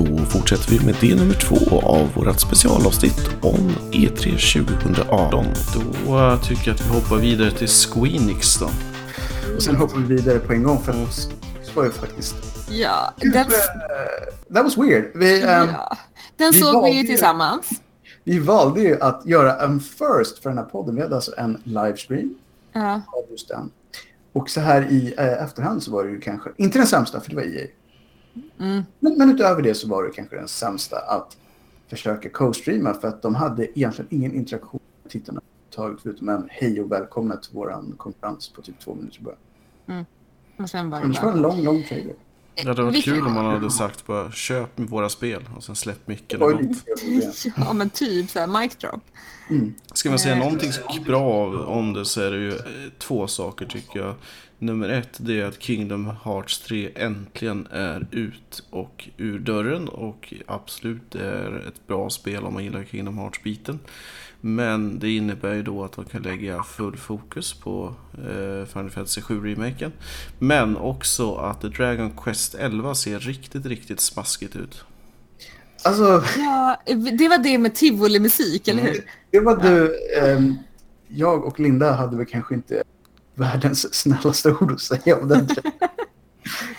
Då fortsätter vi med del nummer två av vårt specialavsnitt om E E3 2018. Då eh, tycker jag att vi hoppar vidare till Squeenix då. Och sen hoppar vi vidare på en gång för att det var ju faktiskt... Ja, den, eh, that was weird. Vi, ehm, ja. den vi såg vi ju ju- tillsammans. vi valde ju att göra en first för den här podden. Vi hade alltså en livestream Ja. av just den. Och så här i eh, efterhand så var det ju kanske, inte den sämsta för det var EA. Mm. Men, men utöver det så var det kanske den sämsta att försöka co-streama för att de hade egentligen ingen interaktion med tittarna taget förutom en hej och välkomna till våran konferens på typ två minuter början. Och sen var det Annars var det en bara... lång, lång trailer. Det hade varit kul om man hade sagt bara köp våra spel och sen släpp på det. Ja, men typ såhär mic drop. Mm. Ska man säga Eh. någonting bra om det så är det ju eh, två saker tycker jag. Nummer ett det är att Kingdom Hearts 3 äntligen är ut och ur dörren och absolut det är ett bra spel om man gillar Kingdom Hearts-biten. Men det innebär ju då att de kan lägga full fokus på eh, Final Fantasy 7-remaken. Men också att Dragon Quest 11 ser riktigt, riktigt smaskigt ut. Alltså, Ja, det var det med tivoli-musik, eller hur? det var du, ehm, jag och Linda hade väl kanske inte världens snällaste ord att säga om den.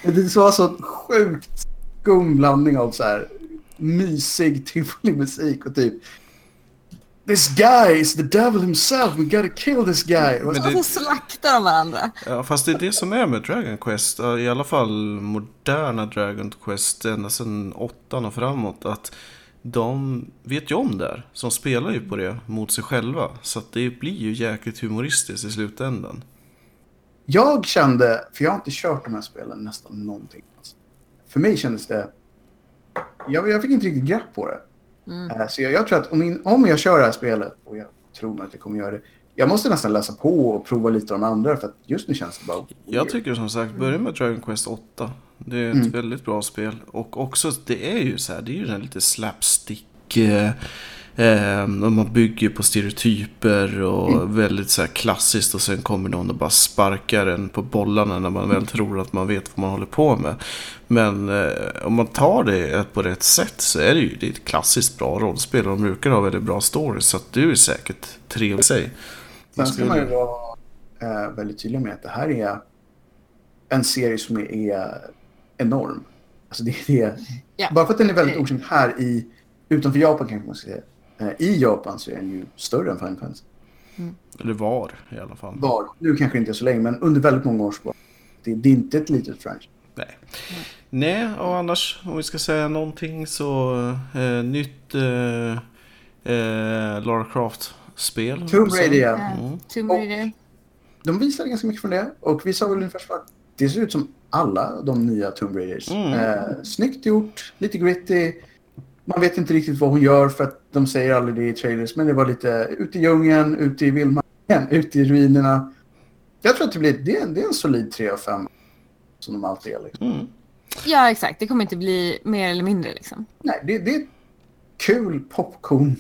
Det var så sjukt skum blandning av så här mysig tivoli-musik och typ This guy is the devil himself, we gotta kill this guy. Men så- det- Och så slaktar de varandra. Ja, fast det är det som är med Dragon Quest. ja, I alla fall moderna Dragon Quest ända sedan åttan och framåt. Att de vet ju om det här. Som spelar ju på det mot sig själva. Så att det blir ju jäkligt humoristiskt i slutändan. Jag kände, för jag har inte kört de här spelen nästan någonting. alls. För mig kändes det... Jag, jag fick inte riktigt grepp på det. Eh, Så jag, jag tror att om, in, om jag kör det här spelet, och jag tror att jag kommer göra det, jag måste nästan läsa på och prova lite av de andra för att just nu känns det bara... Jag tycker som sagt, börja med Dragon Quest 8. Det är ett Mm. väldigt bra spel. Och också, det är ju så här, det är ju den lite slapstick. Eh, eh, man bygger på stereotyper och väldigt så här klassiskt. Och sen kommer någon och bara sparkar en på bollarna när man väl tror att man vet vad man håller på med. Men eh, om man tar det på rätt sätt så är det ju det är ett klassiskt bra rollspel. Och de brukar ha väldigt bra stories. Så att det är ju säkert trevligt i sig. Sen ska man ju vara eh, väldigt tydlig med att det här är en serie som är, är enorm. Alltså det, det är, Ja. Bara för att den är väldigt okänd här i, utanför Japan kanske man ska säga. Eh, I Japan så är den ju större än Final Fantasy. Eller var i alla fall. Var, nu kanske inte så länge, men under väldigt många år så var det, det är inte ett litet franchise. Nej. Nej, och annars om vi ska säga någonting så eh, nytt eh, eh, Lara Croft-spel. Tomb Raider, ja. Mm. Tomb Raider. De visade ganska mycket från det och vi sa väl ungefär så att det ser ut som alla de nya Tomb Raiders. Mm. Eh, snyggt gjort, lite gritty. Man vet inte riktigt vad hon gör för att de säger aldrig det i trailers. Men det var lite ute i djungeln, ute i vildmarken, ute i ruinerna. Jag tror att det blir det är en, det är en solid 3 av 5. Som de alltid är. Liksom. Mm. Ja, exakt. Det kommer inte bli mer eller mindre liksom. Nej, det, det är ett kul popcorn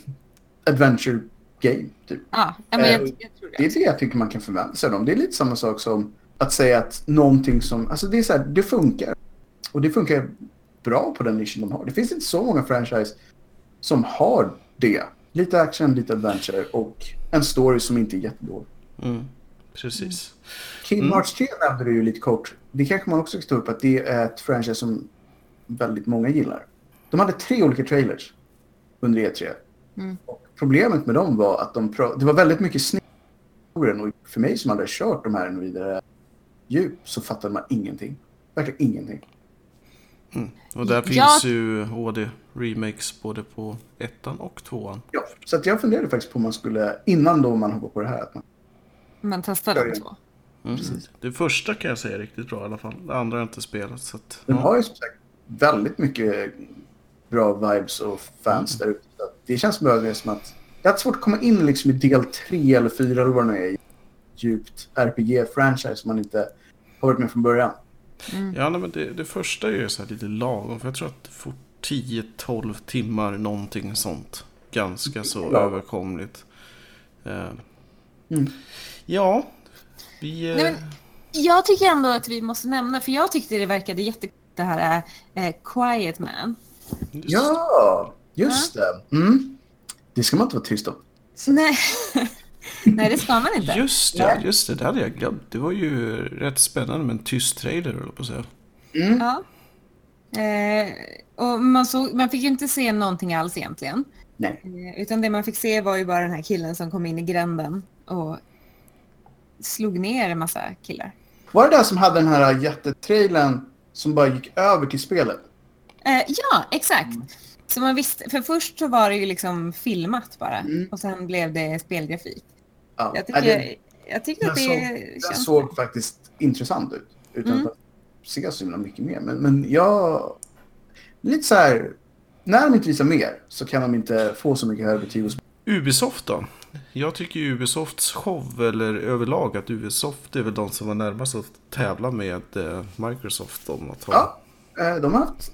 adventure game. Typ. Ja, ja, men jag, Eh, jag tror Det det. är det jag tycker man kan förvänta sig av dem. Det är lite samma sak som att säga att någonting som... Alltså det är så här, det funkar. Och det funkar bra på den nischen de har. Det finns inte så många franchise som har det. Lite action, lite adventure och en story som inte är jättedålig. Mm. Precis. Kingdom Mm. Hearts 3 nämnde du ju lite kort. Det kanske man också ska ta upp att det är ett franchise som väldigt många gillar. De hade tre olika trailers under E3. Mm. Och problemet med dem var att de det var väldigt mycket snitt och för mig som hade kört de här vidare djup så fattade man ingenting. Verkligen ingenting. Och där finns ju HD-remakes både på ettan och tvåan. Ja, så att jag funderade faktiskt på om man skulle, innan då man hoppar på det här, att man, Men testa de två. Mm. Det första kan jag säga är riktigt bra i alla fall. Det andra har jag inte spelat. Så att, den ja. har ju som sagt väldigt mycket bra vibes och fans där ute. Det känns som att det är som att jag har haft svårt att komma in liksom i del tre eller fyra eller vad det nu är i djupt RPG-franchise som man inte har varit med från början. Ja, nej, men det, det första är ju så här lite lagom. För jag tror att det får 10-12 timmar någonting sånt. Ganska så överkomligt. Eh, Mm. Ja, vi... eh, Nej, men jag tycker ändå att vi måste nämna, för jag tyckte det verkade jättekul det här eh, Quiet Man. Just. Ja, just det. Mm. Det ska man inte vara tyst om. Nej. Nej, det ska man inte. Just det, Nej. just det, det hade jag glömt. Det var ju rätt spännande med en tyst trailer, höll på att säga. Mm. Ja. Eh, och man, såg, man fick ju inte se någonting alls egentligen. Nej. Eh, utan det man fick se var ju bara den här killen som kom in i gränden och slog ner en massa killar. Var det där som hade den här jättetrailern som bara gick över till spelet? Eh, ja, exakt. Så man visste, för först så var det ju liksom filmat bara Mm. och sen blev det spelgrafik. Ja. Jag Ja, tycker, det, jag tycker att det såg, den känns... såg faktiskt intressant ut. Utan Mm. att se så himla mycket mer. Men, men jag... Lite så här... När de inte visar mer så kan de inte få så mycket högre betyg hos Ubisoft då? Jag tycker Ubisofts show, eller överlag att Ubisoft är väl de som var närmast att tävla med eh, Microsoft om att ha... Ja, eh, de har haft...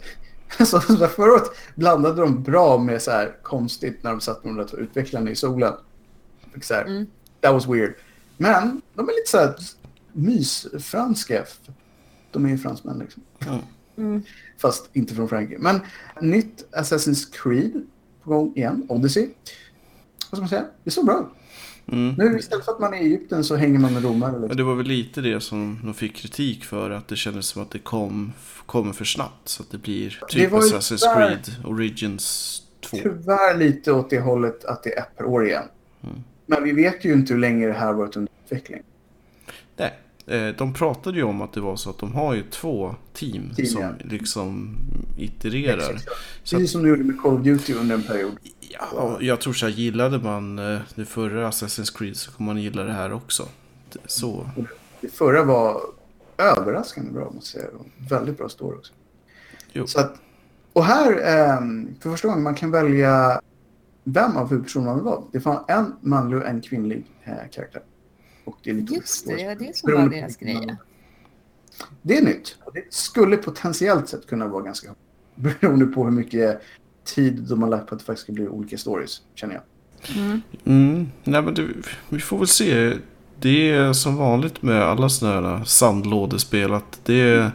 Alltså, förra året blandade de bra med så här konstigt när de satt med de där utvecklarna i solen. Så här, Mm. That was weird. Men de är lite så här mysfranska. De är ju fransmän liksom. Mm. Mm. Fast inte från Frankrike. Men nytt Assassin's Creed på gång igen. Odyssey. Vad ska man säga? Det såg bra ut. Mm. Nu istället för att man är i Egypten så hänger man med romare. Men Liksom. det var väl lite det som de fick kritik för, att det kändes som att det kom, kommer för snabbt. Så att det blir Det typ ju Assassin's där- Creed Origins 2. Tyvärr lite åt det hållet att det är ett per år igen. Mm. Men vi vet ju inte hur länge det här varit under utveckling. Nej, eh, de pratade ju om att det var så att de har ju två team, Team, som ja. liksom itererar. Exakt. Så Precis som du gjorde med Call of Duty under en period. Ja, jag tror så här, gillade man eh, det förra Assassin's Creed så kommer man gilla det här också. Så, Det förra var överraskande bra måste jag säga. Väldigt bra story också. Jo. Så att, och här, ehm, för första gången, man kan välja vem av huvudpersonerna vill vara. Det fanns en manlig och en kvinnlig eh, karaktär. Och det är lite Just det, det var det som Beroende var deras grej. Det är nytt. Det skulle potentiellt sett kunna vara ganska beroende på hur mycket tid de har lagt på att det faktiskt ska bli olika stories, känner jag. Mm. mm, nej men det, vi får väl se. Det är som vanligt med alla sådana här sandlådespel att det är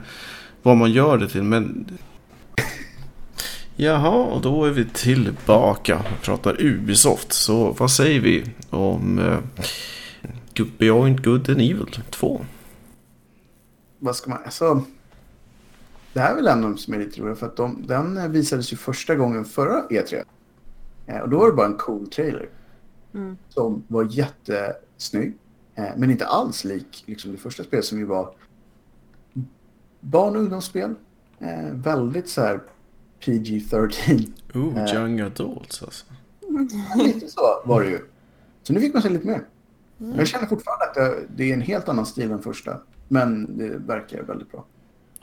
vad man gör det till. Men Jaha, och då är vi tillbaka och pratar Ubisoft. Så vad säger vi om eh, Beyond Good and Evil 2? vad ska man, alltså, det här är väl en av de som är lite roliga för att de, den visades ju första gången förra E3. Eh, och då var det bara en cool trailer Mm. som var jättesnygg. Eh, men inte alls lik liksom, det första spelet som ju var barn och ungdomsspel. Eh, väldigt så här PG-13. Oh, Eh. Young Adults alltså. lite så var det ju. Så nu fick man se lite mer. Men Jag känner fortfarande att det, det är en helt annan stil än första. Men det verkar väldigt bra.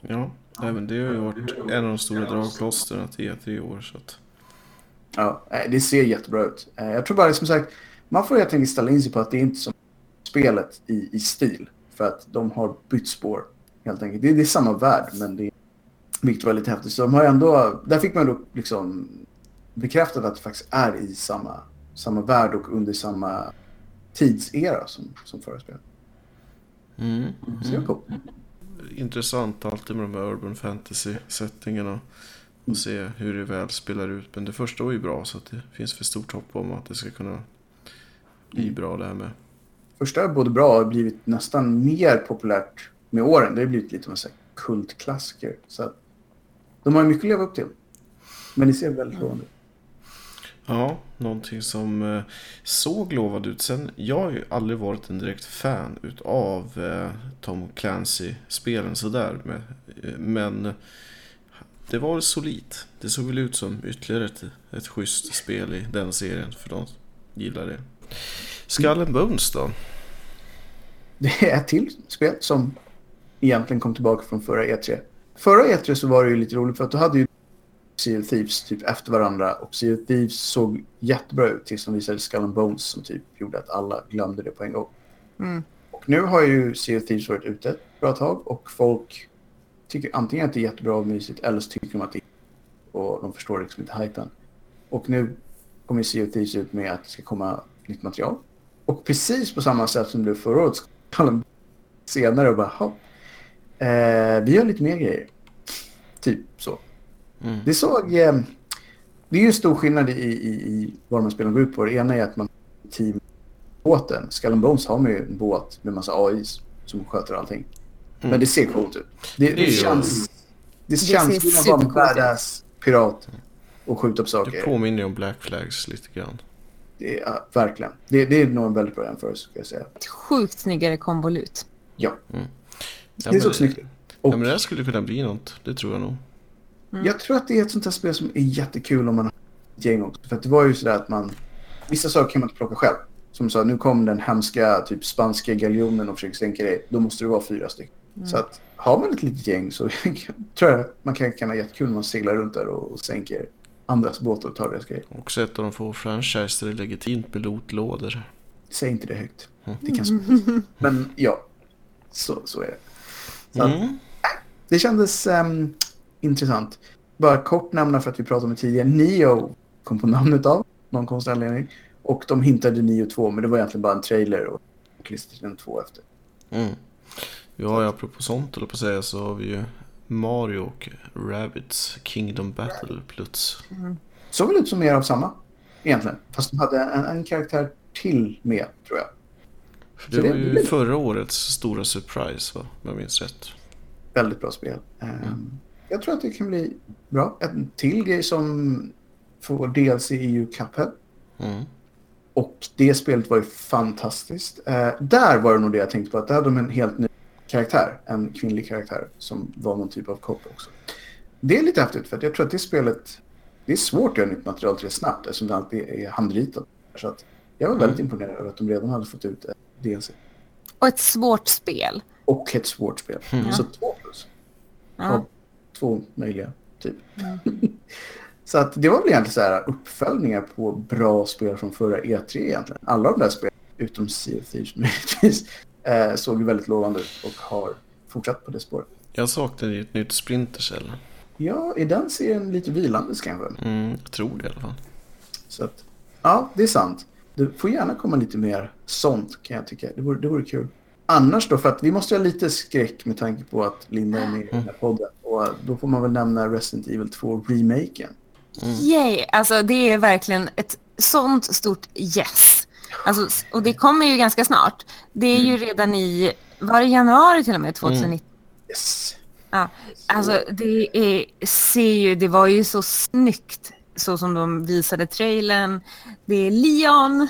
Ja, men det har ju varit en av de stora dragplåstren till E3 i år. Så att... Ja, eh, det ser jättebra ut. Eh, Jag tror bara som sagt, man får helt enkelt ställa in sig på att det är inte som spelet i, i stil. För att de har bytt spår helt enkelt. Det, det är samma värld men det är vilket var lite häftigt. Så de har ändå, där fick man då liksom bekräftat att det faktiskt är i samma, samma värld och under samma tidsera som, som förra spelet. Mm. Så det är coolt. Intressant alltid med de här urban fantasy-settingarna. Och se hur det väl spelar ut. Men det första var ju bra så att det finns för stort hopp om att det ska kunna bli Mm. bra det här med. Första är både bra och har blivit nästan mer populärt med åren. Det har blivit lite av en kultklassiker. Så att de har mycket att leva upp till. Men det ser väldigt lovande ut. Ja, någonting som eh, såg lovad ut. Sen, jag har ju aldrig varit en direkt fan utav eh, Tom Clancy-spelen sådär. Med, eh, men det var solitt. Det såg väl ut som ytterligare ett, ett schysst spel i den serien för de gillar det. Skull and Bones då? Det är ett till spel som egentligen kom tillbaka från förra E3. Förra E3 så var det ju lite roligt för att då hade ju Sea of Thieves typ efter varandra och Sea of Thieves såg jättebra ut tills de visade Skull and Bones som typ gjorde att alla glömde det på en gång. Mm. Och nu har ju Sea of Thieves varit ute ett bra tag och folk tycker antingen att det är jättebra och mysigt eller så tycker de att det är och de förstår liksom inte hypen. Och nu kommer Sea of Thieves ut med att det ska komma nytt material. Och precis på samma sätt som det förra året senare och bara "Hopp, eh, vi har lite mer grejer. Typ så. Mm. Det såg... Eh, det är ju en stor skillnad i, i, i vad de spelen går ut på. Det ena är att man har team båten. Skull and Bones har man ju en båt med massa AI som sköter allting. Mm. Men det ser coolt ut. Det, det, Det känns... Det ser känns som att vara en badass pirat och skjuta upp Det saker. påminner ju om Black Flags lite grann. Det är, ja, verkligen. Det, det är nog en väldigt bra jämförelse, ska jag säga. Ett sjukt snyggare konvolut. Ja, Ja, det såg snyggt ut. Ja, Och men det här skulle kunna bli något. Det tror jag nog. jag tror att det är ett sånt här spel som är jättekul om man har ett gäng också. För att det var ju sådär att man... Vissa saker kan man inte plocka själv. Som sa, nu kom den hemska typ spanska galjonen och försöker sänka dig. Då måste det vara fyra stycken. Så att har man ett litet gäng så tror jag man kan, kan ha jättekul när man seglar runt där och, och sänker andras båtar och tar deras grejer. Också ett av de få franchise där det är legitimt med lootlådor. Säg inte det högt. Mm. Det kan sp- Men ja, så, så är det. Så att, Mm. det kändes ehm, intressant. Bara kort nämna för att vi pratade om det tidigare. Nio kom på namnet av någon konstig anledning. Och de hintade Nio 2 men det var egentligen bara en trailer och en 2 efter. Mm. Ja, apropå sånt eller på att säga så har vi ju Mario och Rabbids Kingdom Battle Pluts. Såg väl ut som mer av samma egentligen. Fast de hade en, en karaktär till med tror jag. Det var ju förra årets stora surprise va, om jag minns rätt. Väldigt bra spel. Ehm, Jag tror att det kan bli bra. En till grej som får DLC är ju Cuphead. Mm. Och det spelet var ju fantastiskt. Eh, där var det nog det jag tänkte på. Att där hade de en helt ny karaktär. En kvinnlig karaktär som var någon typ av kopp också. Det är lite häftigt för att jag tror att det spelet... Det är svårt att göra nytt material till det snabbt eftersom det alltid är handritat. Så att jag var väldigt imponerad över att de redan hade fått ut DLC. Och ett svårt spel. Och ett svårt spel. Mm. Så två plus. Ja. Av två möjliga, typ. så att det var väl egentligen så här uppföljningar på bra spel från förra E3 egentligen. Alla de där spelen, utom Sea of Thieves möjligtvis, eh, såg ju väldigt lovande ut och har fortsatt på det spåret. Jag saknar ju ett nytt Splinter Cell. Ja, i den serien lite vilandes kanske. Mm, jag tror det i alla fall. Så att, ja, det är sant. Det får gärna komma lite mer sånt kan jag tycka. Det vore, det vore kul. Annars då, för att vi måste ha lite skräck med tanke på att Linda är med i den här podden. Och då får man väl nämna Resident Evil 2-remaken. Yay! Alltså det är verkligen ett sånt stort yes. Alltså, och det kommer ju ganska snart. Det är ju redan i, var det januari till och med 2019? Yes. Ja, alltså det är, ser ju, det var ju så snyggt så som de visade trailern. Det är Leon.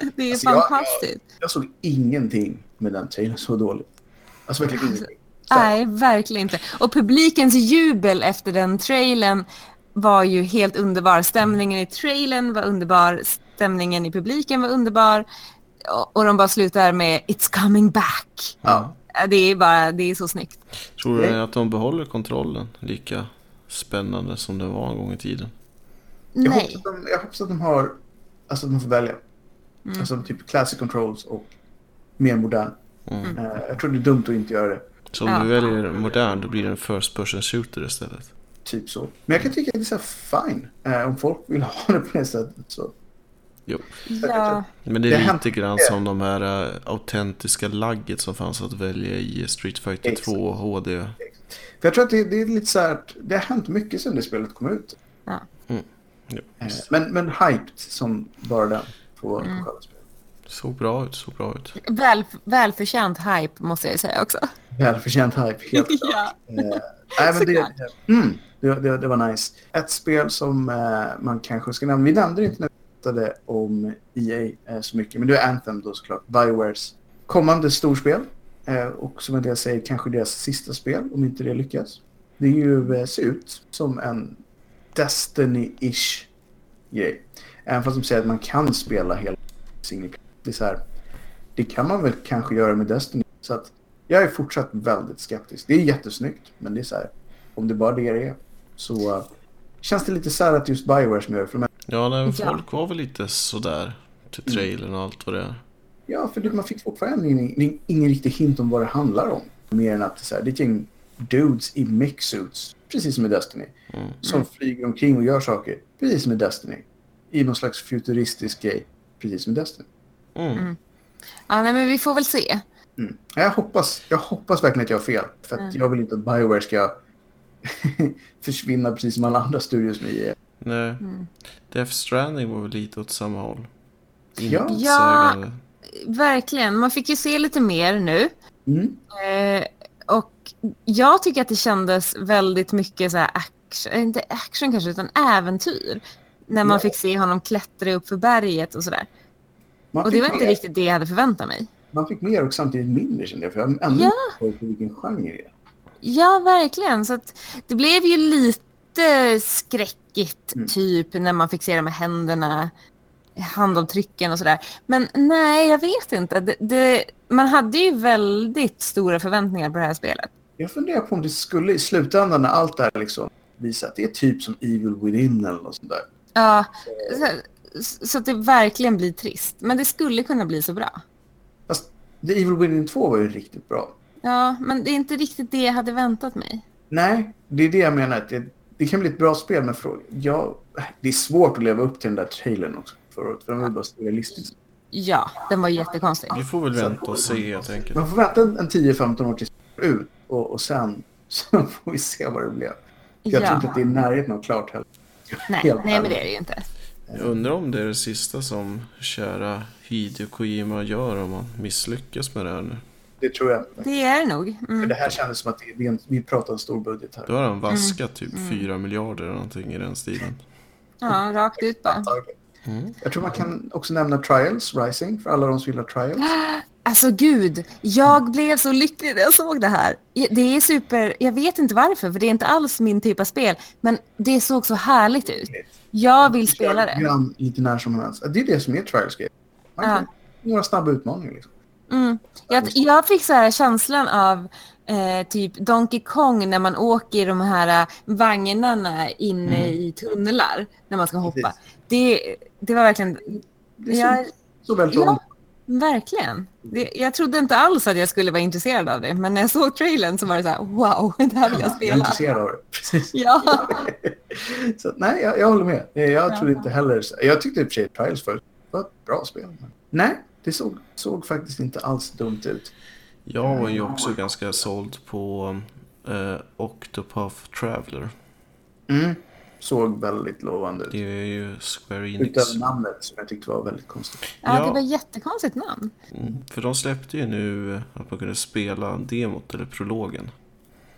Det är Alltså, jag- fantastiskt. Jag såg ingenting med den trailern så dåligt. Alltså verkligen ingenting. Så Nej, verkligen inte. Och publikens jubel efter den trailern var ju helt underbar. Stämningen i trailern var underbar. Stämningen i publiken var underbar. Och, och de bara slutar med It's coming back. Ja. Det är bara, det är så snyggt. Tror du att de behåller kontrollen lika spännande som det var en gång i tiden? Jag, hoppas att de, jag hoppas att de har, alltså att de får välja. Mm. Alltså typ classic controls och mer modern. Mm. Eh, jag tror det är dumt att inte göra det. Så om Ja. du väljer modern då blir det en first person shooter istället. Typ så. Men jag kan tycka att det är så här fine. Eh, om folk vill ha det på det sättet så. Jo. Ja, Men det Det är har lite hänt grann som de här äh, autentiska lagget som fanns att välja i Street Fighter Exakt. 2 HD. För jag tror att det, det är lite så här att det har hänt mycket sedan det spelet kom ut. Ja. Jo. Eh, men, men hyped som bara den på, Mm. på själva spelet. Såg bra ut, såg bra ut. väl, välförtjänt hype måste jag säga också. Välförtjänt hype, helt klart. ja. Eh, men det, mm, det, det, det var nice. Ett spel som eh, man kanske ska nämna. Vi nämnde inte när vi pratade om EA eh, så mycket, men det är Anthem då såklart. Biowares kommande storspel. Eh, och som en del säger kanske deras sista spel, om inte det lyckas. Det är ju, eh, ser ut som en Destiny-ish grej. Även fast de säger att man kan spela hela single. Det här, det kan man väl kanske göra med Destiny. Så att jag är fortsatt väldigt skeptisk. Det är jättesnyggt, men det är så här, om det bara det det är så uh, känns det lite så här att just Bioware som gör det. För är, Ja, nej, Ja. folk var väl lite sådär till trailern och allt vad det är. ja, för man fick fortfarande ingen, ingen riktig hint om vad det handlar om. Mer än att det, är så här, det är ett gäng dudes i mech-suits, precis som i Destiny, Mm. som flyger omkring och gör saker, precis som i Destiny. I någon slags futuristisk grej, precis som i Destiny. Mm. ja, nej men vi får väl se. Mm. Jag, hoppas, jag hoppas verkligen att jag har fel. För att Mm. jag vill inte att Bioware ska försvinna precis som alla andra studios nu är. Nej. Mm. Death Stranding var väl lite åt samma håll. Ja. Intetsägande. Verkligen. Man fick ju se lite mer nu. Mm. Eh, och jag tycker att det kändes väldigt mycket så här action, inte action kanske, utan äventyr. När man Ja. fick se honom klättra upp för berget och sådär. Och det var inte mer- riktigt det jag hade förväntat mig. Man fick mer och samtidigt mindre kände jag. För jag har ännu Ja. inte vilken genre det är. Ja, verkligen. Så det blev ju lite skräckigt, Mm. typ, när man fick se de här händerna, handavtrycken och sådär. Men nej, jag vet inte. Det, det, man hade ju väldigt stora förväntningar på det här spelet. Jag funderar på om det skulle i slutändan när allt det här liksom visar att det är typ som Evil Within eller något sånt där. Ja, så, så att det verkligen blir trist. Men det skulle kunna bli så bra. Fast The Evil Within 2 var ju riktigt bra. Ja, men det är inte riktigt det jag hade väntat mig. Nej, det är det jag menar. Det, det kan bli ett bra spel med frågor. Ja, det är svårt att leva upp till den där trailern också året. För den var bara realistisk. Ja, den var jättekonstig. Vi får väl vänta och se helt enkelt. Man får vänta en en 10-15 år tills ut. Och, och sen så får vi se vad det blev. För Jag tror inte att det är i närheten av klart heller. Nej, Helt nej, men det är det ju inte. Jag undrar om det är det sista som kära Hideo Kojima gör om han misslyckas med det här nu. Det tror jag. Det är det nog. För Mm. det här kändes som att det, en, vi pratar en stor budget här. Då har han vaskat Mm. typ 4 miljarder eller någonting i den stilen. Ja, rakt ut bara. Mm. Jag tror man kan också nämna Trials Rising för alla de som gillar Trials. Alltså gud, jag blev så lycklig när jag såg det här. Det är super, jag vet inte varför, för det är inte alls min typ av spel. Men det såg så härligt ut. Jag vill spela det. Lite när som helst. Det är det som är Trials game. Man kan, Några snabba utmaningar liksom. Mm. Jag, jag fick så här känslan av eh, typ Donkey Kong när man åker i de här eh, vagnarna inne i tunnlar när man ska hoppa. Precis. Det, det var verkligen, Det är jag, så, så väldigt ja, verkligen. Det, jag trodde inte alls att jag skulle vara intresserad av det, men när jag såg trailern så var det så här, wow, det här vill jag Jag är spela. intresserad av det. Precis. Ja, Så nej, jag, jag håller med. Jag Ja. tror inte heller... Jag tyckte i och för sig Trials förut var ett bra spel. Nej, det såg, såg faktiskt inte alls dumt ut. Jag var ju också ganska såld på eh, Octopath Traveler. Mm. Såg väldigt lovande ut. Det är ju Square Enix. Utöver namnet som jag tyckte var väldigt konstigt. ja, Ja. det var ett jättekonstigt namn. Mm, för de släppte ju nu att man kunde spela demot eller prologen.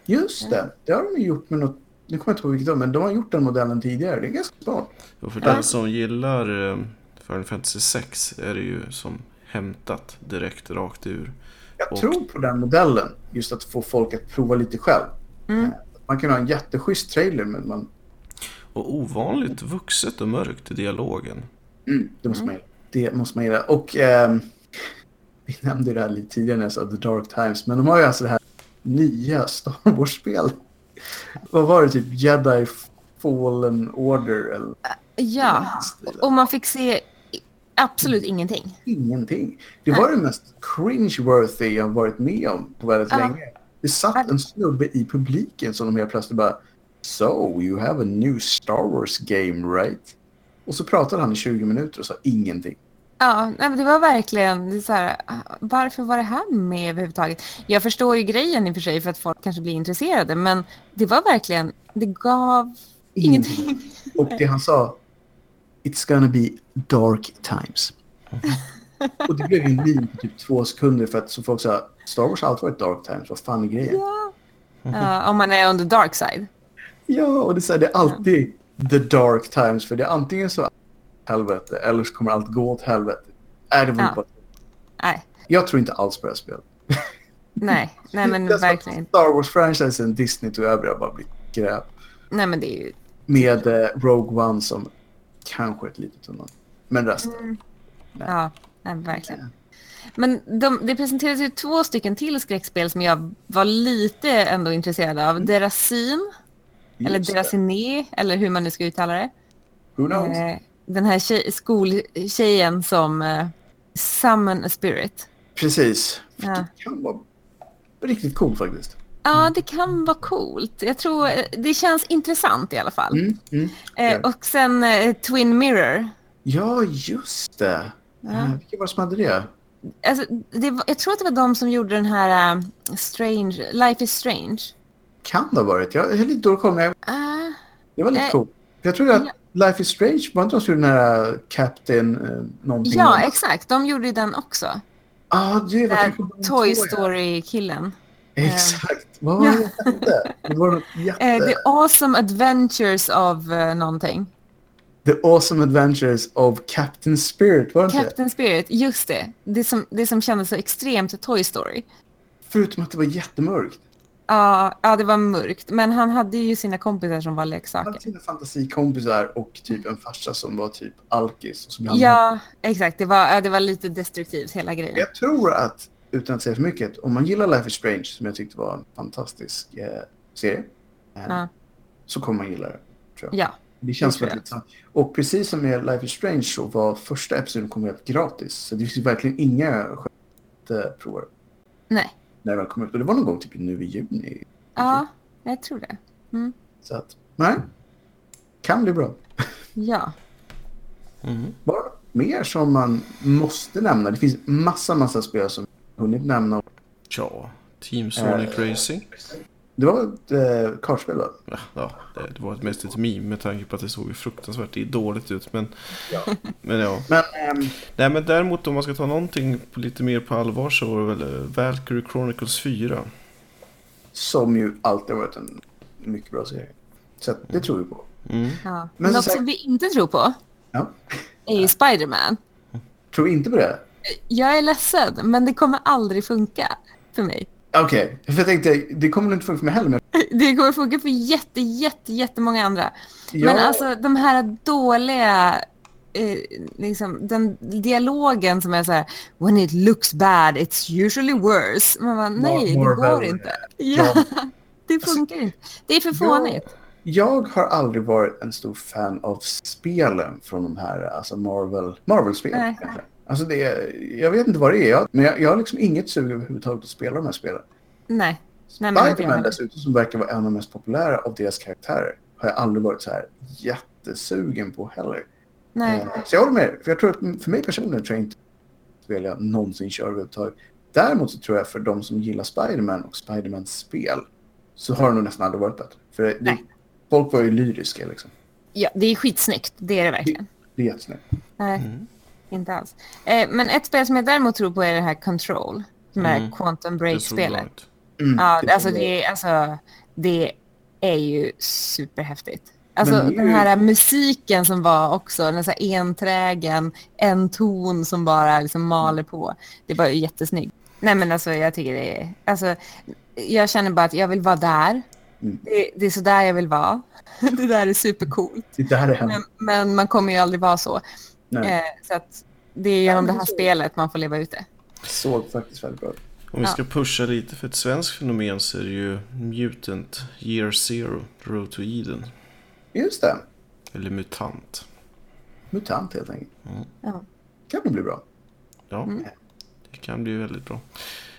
Just det, det har de gjort med något... Nu kommer jag inte ihåg vilket men de har gjort den modellen tidigare. Det är ganska smart. Och för Ja. den som gillar eh, Final Fantasy 6 är det ju som hämtat direkt rakt ur. Jag Och- tror på den modellen, just att få folk att prova lite själv. Mm. Man kan ha en jätteschysst trailer, men man... Och ovanligt vuxet och mörkt i dialogen. Mm, det, måste man, det måste man gilla. Och ehm, vi nämnde ju det här lite tidigare när jag sa The Dark Times, men de har ju alltså det här nya Star Wars-spel. Vad var det? Typ Jedi Fallen Order eller Ja, och man fick se absolut ingenting. ingenting. Det var det mest cringe-worthy jag varit med om på väldigt Ja. länge. Det satt en snubbe i publiken som de helt plötsligt bara So, you have a new Star Wars game, right? Och så pratade han i 20 minuter och sa ingenting. Ja, nej, men det var verkligen det så här, varför var det här med överhuvudtaget? Jag förstår ju grejen i och för sig för att folk kanske blir intresserade, men det var verkligen, det gav ingenting. Och det han sa, It's gonna be dark times. och det blev en meme på typ två sekunder för att så folk sa Star Wars har alltid varit dark times, vad fan är grejen? Ja. Ja, om man är on the dark side. Ja, och det är, så här, det är alltid the dark times. För det är antingen så helvete eller så kommer allt gå åt helvete. Är det Ja. bara... Nej, Jag tror inte alls på det här spelet. nej, nej men verkligen. Star Wars-franchisen, Disney tog över har bara blivit gräp. Nej men det är ju, Med eh, Rogue One som kanske ett litet undantag. Men resten. ja, nej, verkligen. Men de, det presenterades ju två stycken till skräckspel som jag var lite ändå intresserad av. Derasin, eller Just det. Derasiné, eller hur man nu ska uttala det. Who knows? Eh, den här tjej, skoltjejen som eh, summon a spirit. Precis. Ja. Det kan vara riktigt coolt faktiskt. Ja, det kan vara coolt. Jag tror eh, det känns intressant i alla fall. Mm, mm. Eh, och sen eh, Twin Mirror. Ja, just det. Ja. Eh, vilka var det som hade det? Alltså, det var, jag tror att det var de som gjorde den här eh, Strange, Life is Strange. Kan det ha varit. Jag är lite dålig koll, men jag- Ah, det var lite Eh, coolt. Jag tror att. Life is Strange, var inte de som gjorde den här Captain eh, någonting? ja, exakt. De gjorde den också. ah, det var Toy. Story-killen. Exakt. Vad var det? Det var något jätte... Eh, The Awesome Adventures of eh, någonting. The Awesome Adventures of Captain Spirit, var det? Captain Spirit, just det. Det som, det som kändes så extremt Toy Story. Förutom att det var jättemörkt. Ja, ja, det var mörkt. Men han hade ju sina kompisar som var Han leksaker. hade sina fantasikompisar och typ en farsa som var typ alkis. Som han Ja, exakt. Det var, det var lite destruktivt hela grejen. Jag tror att, utan att säga för mycket, om man gillar Life is Strange, som jag tyckte var en fantastisk eh, serie, eh, Ja. så kommer man gilla det. Tror jag. Ja, Det känns det väldigt sant. Och precis som med Life is Strange så var första episoden kom gratis. Så det finns verkligen inga skäl att eh, prova nej. När det väl kom ut. Och det var någon gång typ nu i juni. Ja, jag tror det. Så att, nej. Kan bli bra. Ja. Mm. Vad mer som man måste nämna? Det finns massa, massa spel som jag hunnit nämna. Ja, Team Sonic Eh. Racing. Det var ett eh, kartspel då? Ja, ja det, det var mest ett meme med tanke på att det såg fruktansvärt dåligt ut. Men Ja. men ja. Men ehm, Nej men däremot om man ska ta någonting på lite mer på allvar så var det väl eh, Valkyrie Chronicles 4. som ju alltid har varit en mycket bra serie. Så det tror vi på. Mm. ja. Men något som vi inte tror på Ja. är ju Spider-Man. Tror vi inte på det? Jag är ledsen, men det kommer aldrig funka för mig. Okej, för jag tänkte, det kommer nog inte funka för mig heller. Men Det kommer funka för jätte, jätte, jättemånga andra. Ja. Men alltså de här dåliga, eh, liksom den dialogen som är så här, when it looks bad it's usually worse. Man bara, nej, det more går better. inte. Ja, Ja. det funkar inte. Det är för fånigt. jag har aldrig varit en stor fan av spelen från de här alltså Marvel, Marvel-spelen. Nej. Alltså det, jag vet inte vad det är, jag, men jag, jag har liksom inget sug överhuvudtaget att spela de här spelen. Nej. Nej, men inte Spiderman dessutom, som verkar vara en av de mest populära av deras karaktärer, har jag aldrig varit så här jättesugen på heller. Nej. Eh, Så jag håller med. För jag tror att för mig personligen tror jag inte att spel jag någonsin kör överhuvudtaget. Däremot så tror jag för de som gillar Spiderman och Spidermans spel så har det nog nästan aldrig varit bättre. För det, Nej. folk var ju lyriska liksom. Ja, det är skitsnyggt. Det är det verkligen. Det är jättesnyggt. Nej, Mm. Inte alls. Eh, men ett spel som jag däremot tror på är det här Control. Som är Mm. Quantum Break-spelet. Mm, Ja, det alltså det, är, alltså det är ju superhäftigt. Alltså Men den här musiken som var också, den så här enträgen, en ton som bara liksom maler på. Det var ju jättesnyggt. Nej men alltså jag tycker det är, alltså jag känner bara att jag vill vara där. Mm. Det, det är så där jag vill vara. Det där är supercoolt. Det där är. Men, men man kommer ju aldrig vara så. Eh, så att det är genom det här spelet man får leva ute. såg faktiskt väldigt bra ut. Om vi Ja. ska pusha lite för ett svenskt fenomen så är det ju Mutant Year Zero, Road to Eden. Just det. Eller Mutant. Mutant helt enkelt. Mm. Ja. Kan nog bli bra. Ja, Mm. det kan bli väldigt bra.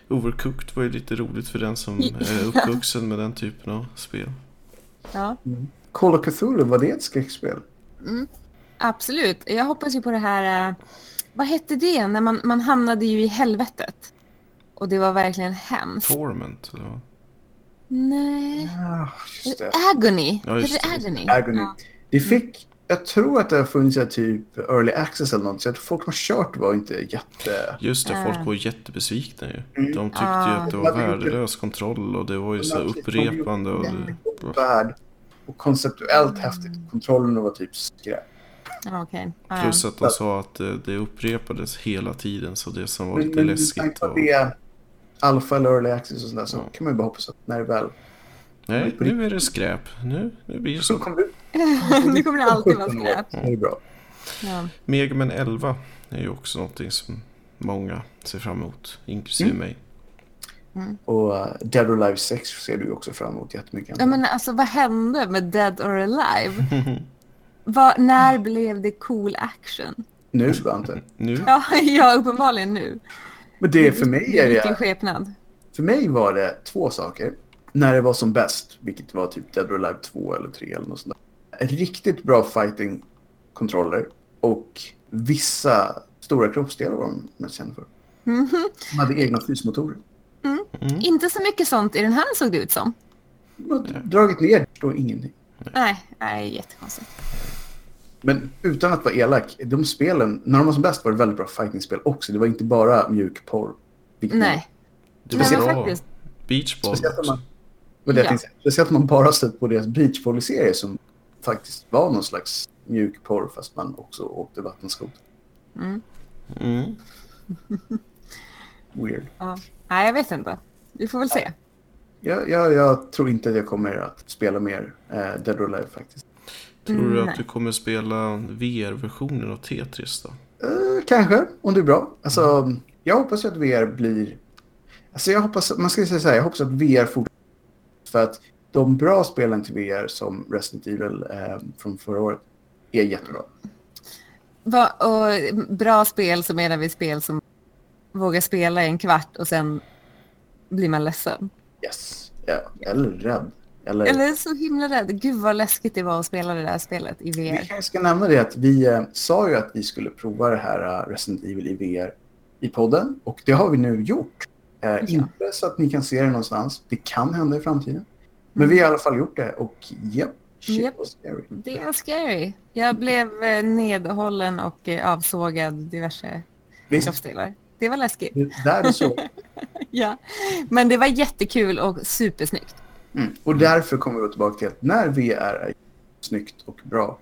Overcooked var ju lite roligt för den som är uppvuxen med den typen av spel. Ja. Call of Cthulhu, var det ett skräckspel? Absolut. Jag hoppas ju på det här... eh, vad hette det? När man, man hamnade ju i helvetet. Och det var verkligen hemskt. Torment. Eller vad? Nej. Ja, just det. Agony. Ja, just det. Agony? Agony. Ja. Det fick, jag tror att det har funnits typ early access eller något. Så att folk som har kört var inte jätte... Just det, folk Ah. var jättebesvikna ju. Mm. De tyckte ju Ah. att det De var värdelös kontroll och det var ju så gjort upprepande. Och det, värld och konceptuellt häftigt. Kontrollen var typ skräp. Ja, okej. Ja, plus att de sa att det, upprepades hela tiden så det som var Men lite men läskigt var... att det är alfa eller early access och sådär så Ja. kan man ju bara hoppas att när det väl Nej, nu är det skräp. Nu, nu blir det så så. kommer ut. det kommer alltid vara 17 år, skräp. är det bra. Ja. Mega Man 11 är ju också någonting som många ser fram emot, inklusive Mm. mig. Och uh, Dead or Alive 6 ser du också fram emot jättemycket. ja, men alltså vad hände med Dead or Alive? Vad- när blev det cool action? Nu Svante. Nu? Ja, ja uppenbarligen nu. Men det för mig är Vilken det, skepnad. för mig var det två saker. När det var som bäst, vilket var typ Dead or Alive 2 eller 3 eller något sånt där. Riktigt bra fighting-kontroller och vissa stora kroppsdelar var de mest kända för. Mhm. De hade egna fysmotorer. Mm. Inte så mycket sånt i den här såg det ut som. De har dragit ner då ingenting. Nej, nej, jättekonstigt. Men utan att vara elak, de spelen, när de var som bäst var det väldigt bra fightingspel också. Det var inte bara mjuk porr. Nej. Det var men bra. faktiskt. Beachball. Speciellt om man, vad det jag Ja. tänkte. Speciellt om man bara stött på deras beachvolleyserie som faktiskt var någon slags mjuk porr fast man också åkte vattenskoter. Mm. Mm. Weird. Ja. Nej, jag vet inte. Vi får väl se. Jag, jag, jag tror inte att jag kommer att spela mer eh, Dead or Alive faktiskt. Tror du Mm, att du kommer spela VR-versionen av Tetris då? Eh, kanske, om det är bra. Alltså, jag hoppas att VR blir... Alltså jag hoppas, man ska säga så här, jag hoppas att VR fortsätter. För att de bra spelen till VR som Resident Evil eh, från förra året är jättebra. Va, och bra spel så menar vi spel som vågar spela i en kvart och sen blir man ledsen. Yes. Ja, eller rädd. Eller, Eller så himla rädd. Gud vad läskigt det var att spela det där spelet i Vi VR. kanske ska nämna det att vi eh, sa ju att vi skulle prova det här eh, Resident Evil i VR i podden. Och det har vi nu gjort. Eh, Inte så att ni kan se det någonstans. Det kan hända i framtiden. Men vi har i alla fall gjort det och japp, shit Japp. was scary. Det är scary. Jag blev eh, nedhållen och avsågad diverse Visst, kroppsdelar. Det var läskigt. det där är så. Ja. Men det var jättekul och supersnyggt. Mm. Och därför kommer vi tillbaka till att när VR är snyggt och bra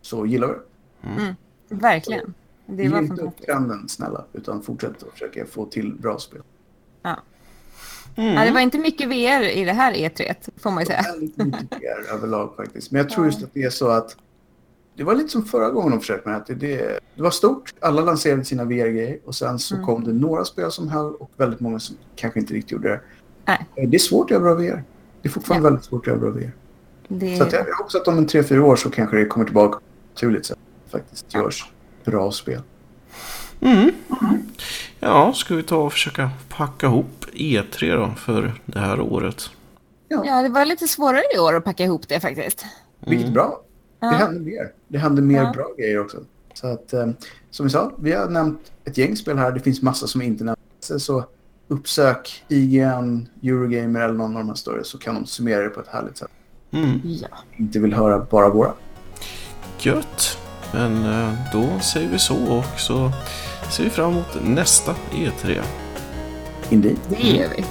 så gillar vi det. Verkligen. Det Ge var inte upp trenden snälla, utan fortsätt att försöka få till bra spel. Ja. Mm. Ja, det var inte mycket VR i det här E3, får man ju säga. Väldigt mycket VR överlag faktiskt. Men jag tror just att det är så att det var lite som förra gången de försökte med att det, det, det var stort. Alla lanserade sina VR-grejer och sen så Mm. kom det några spel som höll och väldigt många som kanske inte riktigt gjorde det. Nej. Det är svårt att göra bra VR. Det är fortfarande väldigt svårt att göra bra VR. Det... Så att jag jag hoppas att om en tre fyra år så kanske det kommer tillbaka naturligt sätt. Faktiskt görs bra spel. Mm. Ja, ska vi ta och försöka packa ihop E3 då för det här året? Ja, det var lite svårare i år att packa ihop det faktiskt. Vilket är bra. Ja. Det händer mer. Det händer mer Ja. bra grejer också. Så att, eh, som vi sa, vi har nämnt ett gäng spel här. Det finns massa som inte nämns. Så uppsök IGN, Eurogamer eller någon av de här större så kan de summera det på ett härligt sätt. Mm. Ja. Inte vill höra bara våra. Gött. Men eh, då säger vi så och så ser vi fram emot nästa E3. Indeed. Det gör vi.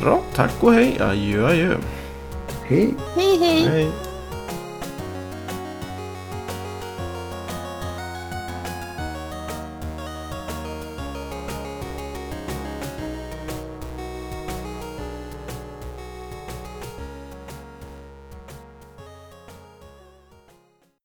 Bra, tack och hej. Adjö, adjö. Hej. Hej, hej! Hej.